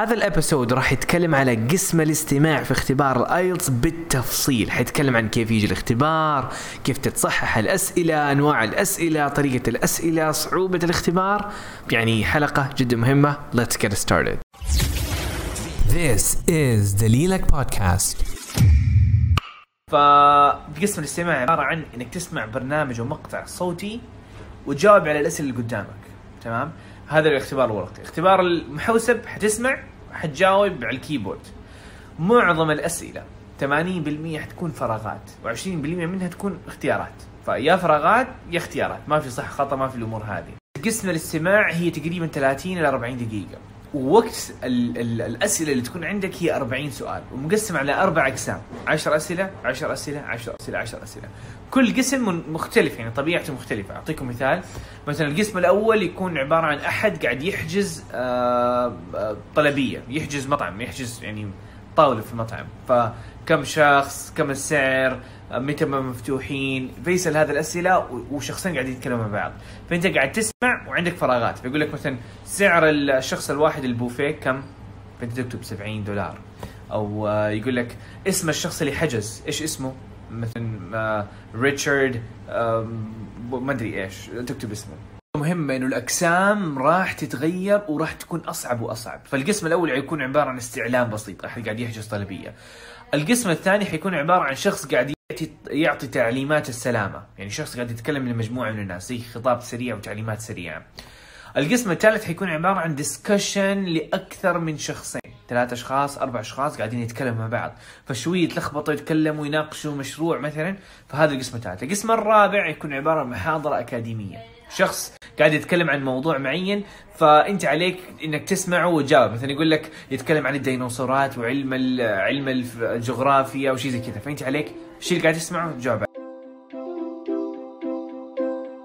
هذا الأبيسود راح يتكلم على قسم الاستماع في اختبار الآيلتس بالتفصيل. حيتكلم عن كيف يجي الاختبار كيف تتصحح الأسئلة أنواع الأسئلة طريقة الأسئلة صعوبة الاختبار. يعني حلقة جدا مهمة. Let's get started. This is دليلك بودكاست فقسم الاستماع عبارة عن إنك تسمع برنامج ومقطع صوتي وتجاوب على الأسئلة اللي قدامك. تمام؟ هذا الاختبار الورقي اختبار المحوسب حتسمع حتجاوب على الكيبورد. معظم الأسئلة 80% حتكون فراغات و20% منها تكون اختيارات. فيا فراغات يا اختيارات. ما في صح خطأ ما في الأمور هذه. قسم الاستماع هي تقريبا 30 إلى 40 دقيقة. ووقت ال ال الأسئلة اللي تكون عندك هي 40 سؤال ومقسم على أربع أقسام 10 أسئلة 10 أسئلة 10 أسئلة 10 أسئلة. كل قسم مختلف يعني طبيعته مختلفة. أعطيكم مثال. مثلا القسم الأول يكون عبارة عن أحد قاعد يحجز آه، آه، طلبية يحجز مطعم يحجز يعني طاولة في المطعم. فكم شخص كم السعر متى ما مفتوحين فيسال هذه الأسئلة وشخصين قاعدين يتكلموا مع بعض. فأنت قاعد تسمع وعندك فراغات. فيقول لك مثلا سعر الشخص الواحد البوفيه كم؟ فأنت تكتب 70 دولار. أو آه، يقول لك اسم الشخص اللي حجز. إيش اسمه؟ مثلا ريتشارد ما أدري إيش. تكتب اسمه. مهمة إنه الاقسام راح تتغير وراح تكون أصعب وأصعب، فالقسم الأول حيكون عبارة عن استعلام بسيط، احد قاعد يحجز طلبية. القسم الثاني حيكون عبارة عن شخص قاعد يعطي تعليمات السلامة، يعني شخص قاعد يتكلم لمجموعة من الناس زي خطاب سريع وتعليمات سريعة. القسم الثالث حيكون عبارة عن ديسكشن لأكثر من شخصين. ثلاث أشخاص أربع أشخاص قاعدين يتكلموا مع بعض. فشوية يتلخبطوا يتكلموا يناقشوا مشروع مثلا فهذا القسم الثالث. القسم الرابع يكون عبارة عن محاضرة أكاديمية. شخص قاعد يتكلم عن موضوع معين فأنت عليك إنك تسمعه وتجاوب. مثلا يقول لك يتكلم عن الديناصورات وعلم علم الجغرافيا وشيء زي كذا. فأنت عليك الشيء اللي قاعد تسمعه؟ تجاوب